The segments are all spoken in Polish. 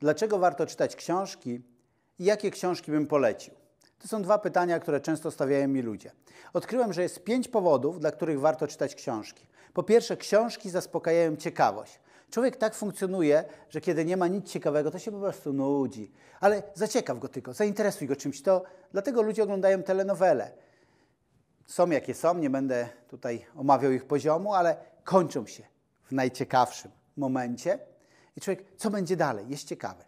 Dlaczego warto czytać książki i jakie książki bym polecił? To są dwa pytania, które często stawiają mi ludzie. Odkryłem, że jest pięć powodów, dla których warto czytać książki. Po pierwsze, książki zaspokajają ciekawość. Człowiek tak funkcjonuje, że kiedy nie ma nic ciekawego, to się po prostu nudzi. Ale zaciekaw go tylko, zainteresuj go czymś. To dlatego ludzie oglądają telenowele. Są jakie są, nie będę tutaj omawiał ich poziomu, ale kończą się w najciekawszym momencie. I człowiek, co będzie dalej? Jest ciekawe.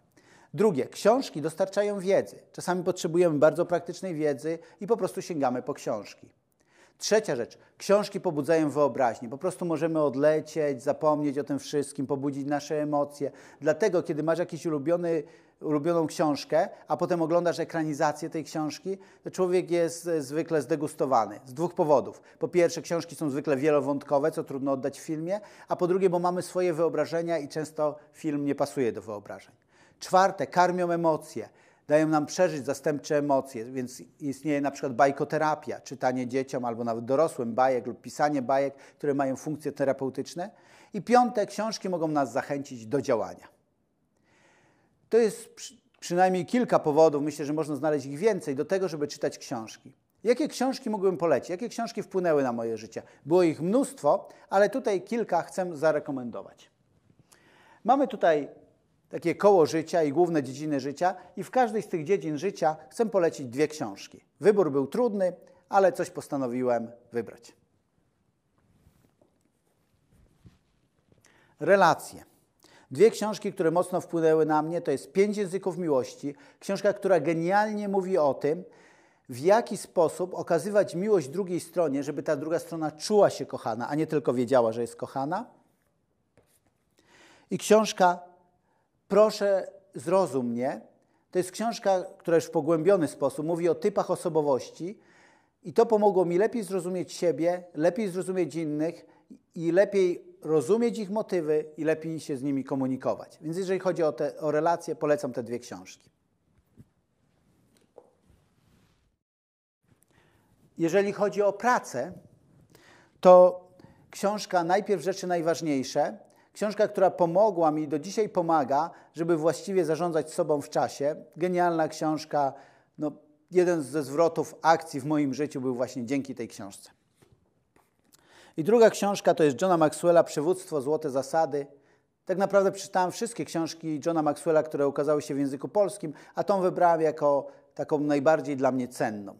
Drugie, książki dostarczają wiedzy. Czasami potrzebujemy bardzo praktycznej wiedzy i po prostu sięgamy po książki. Trzecia rzecz, książki pobudzają wyobraźnię. Po prostu możemy odlecieć, zapomnieć o tym wszystkim, pobudzić nasze emocje. Dlatego, kiedy masz jakiś ulubiony, ulubioną książkę, a potem oglądasz ekranizację tej książki, to człowiek jest e, zwykle zdegustowany. Z dwóch powodów. Po pierwsze, książki są zwykle wielowątkowe, co trudno oddać w filmie, a po drugie, bo mamy swoje wyobrażenia i często film nie pasuje do wyobrażeń. Czwarte, karmią emocje dają nam przeżyć zastępcze emocje, więc istnieje na przykład bajkoterapia, czytanie dzieciom albo nawet dorosłym bajek lub pisanie bajek, które mają funkcje terapeutyczne. I piąte, książki mogą nas zachęcić do działania. To jest przy, przynajmniej kilka powodów, myślę, że można znaleźć ich więcej, do tego, żeby czytać książki. Jakie książki mógłbym polecić? Jakie książki wpłynęły na moje życie? Było ich mnóstwo, ale tutaj kilka chcę zarekomendować. Mamy tutaj takie koło życia i główne dziedziny życia, i w każdej z tych dziedzin życia chcę polecić dwie książki. Wybór był trudny, ale coś postanowiłem wybrać. Relacje. Dwie książki, które mocno wpłynęły na mnie, to jest Pięć języków miłości, książka, która genialnie mówi o tym, w jaki sposób okazywać miłość drugiej stronie, żeby ta druga strona czuła się kochana, a nie tylko wiedziała, że jest kochana. I książka Proszę, zrozum mnie. To jest książka, która już w pogłębiony sposób mówi o typach osobowości i to pomogło mi lepiej zrozumieć siebie, lepiej zrozumieć innych i lepiej rozumieć ich motywy i lepiej się z nimi komunikować. Więc jeżeli chodzi o, te, o relacje, polecam te dwie książki. Jeżeli chodzi o pracę, to książka najpierw rzeczy najważniejsze, Książka, która pomogła mi, do dzisiaj pomaga, żeby właściwie zarządzać sobą w czasie. Genialna książka. No, jeden ze zwrotów akcji w moim życiu był właśnie dzięki tej książce. I druga książka to jest Johna Maxwella, Przywództwo, Złote Zasady. Tak naprawdę przeczytałem wszystkie książki Johna Maxwella, które ukazały się w języku polskim, a tą wybrałem jako taką najbardziej dla mnie cenną.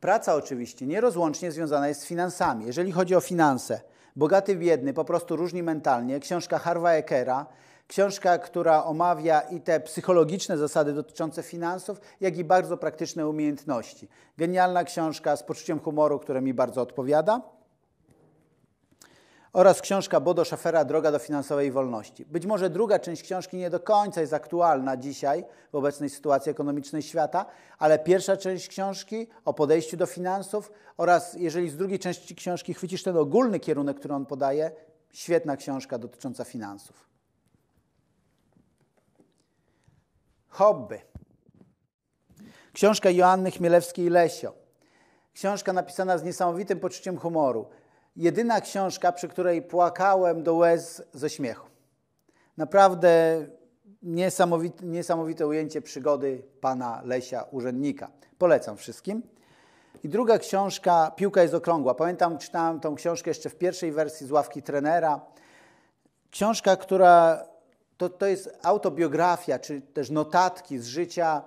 Praca oczywiście nierozłącznie związana jest z finansami. Jeżeli chodzi o finanse, bogaty, biedny, po prostu różni mentalnie, książka Harva Ekera, książka, która omawia i te psychologiczne zasady dotyczące finansów, jak i bardzo praktyczne umiejętności. Genialna książka z poczuciem humoru, które mi bardzo odpowiada oraz książka Bodo Szafera Droga do finansowej wolności. Być może druga część książki nie do końca jest aktualna dzisiaj w obecnej sytuacji ekonomicznej świata, ale pierwsza część książki o podejściu do finansów oraz jeżeli z drugiej części książki chwycisz ten ogólny kierunek, który on podaje, świetna książka dotycząca finansów. Hobby. Książka Joanny Chmielewskiej-Lesio. Książka napisana z niesamowitym poczuciem humoru jedyna książka, przy której płakałem do łez ze śmiechu. Naprawdę niesamowite, niesamowite ujęcie przygody pana Lesia, urzędnika. Polecam wszystkim. I druga książka, Piłka jest okrągła. Pamiętam, czytałem tą książkę jeszcze w pierwszej wersji z ławki trenera. Książka, która to, to jest autobiografia, czy też notatki z życia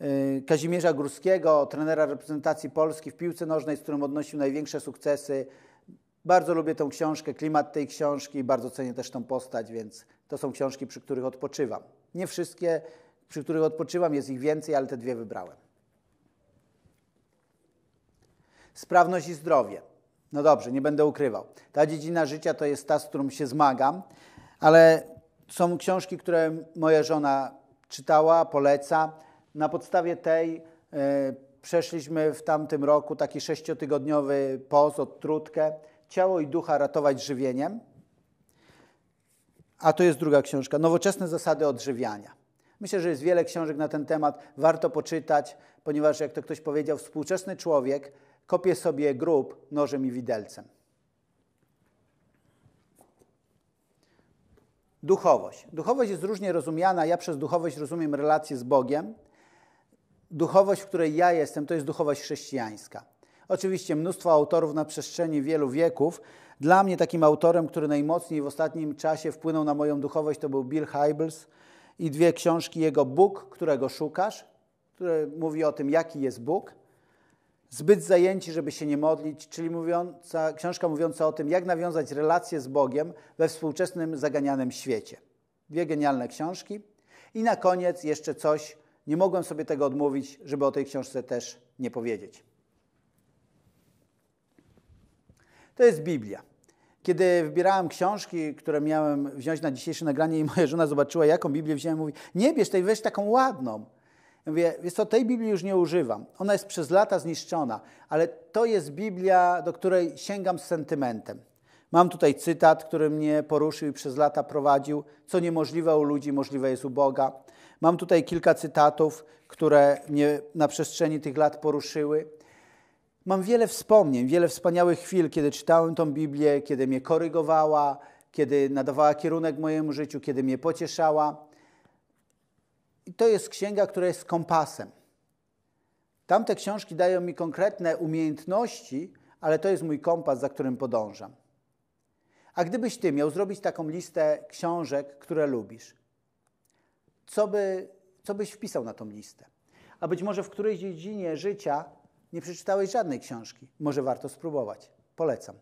y, Kazimierza Górskiego, trenera reprezentacji Polski w piłce nożnej, z którym odnosił największe sukcesy bardzo lubię tą książkę, klimat tej książki, bardzo cenię też tą postać, więc to są książki, przy których odpoczywam. Nie wszystkie, przy których odpoczywam, jest ich więcej, ale te dwie wybrałem. Sprawność i zdrowie. No dobrze, nie będę ukrywał. Ta dziedzina życia to jest ta, z którą się zmagam, ale są książki, które moja żona czytała, poleca. Na podstawie tej y, przeszliśmy w tamtym roku taki sześciotygodniowy post, odtrutkę ciało i ducha ratować żywieniem. A to jest druga książka, Nowoczesne zasady odżywiania. Myślę, że jest wiele książek na ten temat, warto poczytać, ponieważ, jak to ktoś powiedział, współczesny człowiek kopie sobie grób nożem i widelcem. Duchowość. Duchowość jest różnie rozumiana. Ja przez duchowość rozumiem relację z Bogiem. Duchowość, w której ja jestem, to jest duchowość chrześcijańska. Oczywiście mnóstwo autorów na przestrzeni wielu wieków. Dla mnie takim autorem, który najmocniej w ostatnim czasie wpłynął na moją duchowość, to był Bill Hybels i dwie książki jego Bóg, którego szukasz, które mówi o tym, jaki jest Bóg. Zbyt zajęci, żeby się nie modlić, czyli mówiąca, książka mówiąca o tym, jak nawiązać relacje z Bogiem we współczesnym, zaganianym świecie. Dwie genialne książki. I na koniec jeszcze coś, nie mogłem sobie tego odmówić, żeby o tej książce też nie powiedzieć. To jest Biblia. Kiedy wybierałem książki, które miałem wziąć na dzisiejsze nagranie i moja żona zobaczyła, jaką Biblię wziąłem, mówi, nie bierz tej, weź taką ładną. Ja mówię, wiesz co, tej Biblii już nie używam. Ona jest przez lata zniszczona, ale to jest Biblia, do której sięgam z sentymentem. Mam tutaj cytat, który mnie poruszył i przez lata prowadził. Co niemożliwe u ludzi, możliwe jest u Boga. Mam tutaj kilka cytatów, które mnie na przestrzeni tych lat poruszyły. Mam wiele wspomnień, wiele wspaniałych chwil, kiedy czytałem tą Biblię, kiedy mnie korygowała, kiedy nadawała kierunek mojemu życiu, kiedy mnie pocieszała. I to jest księga, która jest kompasem. Tamte książki dają mi konkretne umiejętności, ale to jest mój kompas, za którym podążam. A gdybyś ty miał zrobić taką listę książek, które lubisz, co, by, co byś wpisał na tą listę? A być może w którejś dziedzinie życia nie przeczytałeś żadnej książki. Może warto spróbować. Polecam.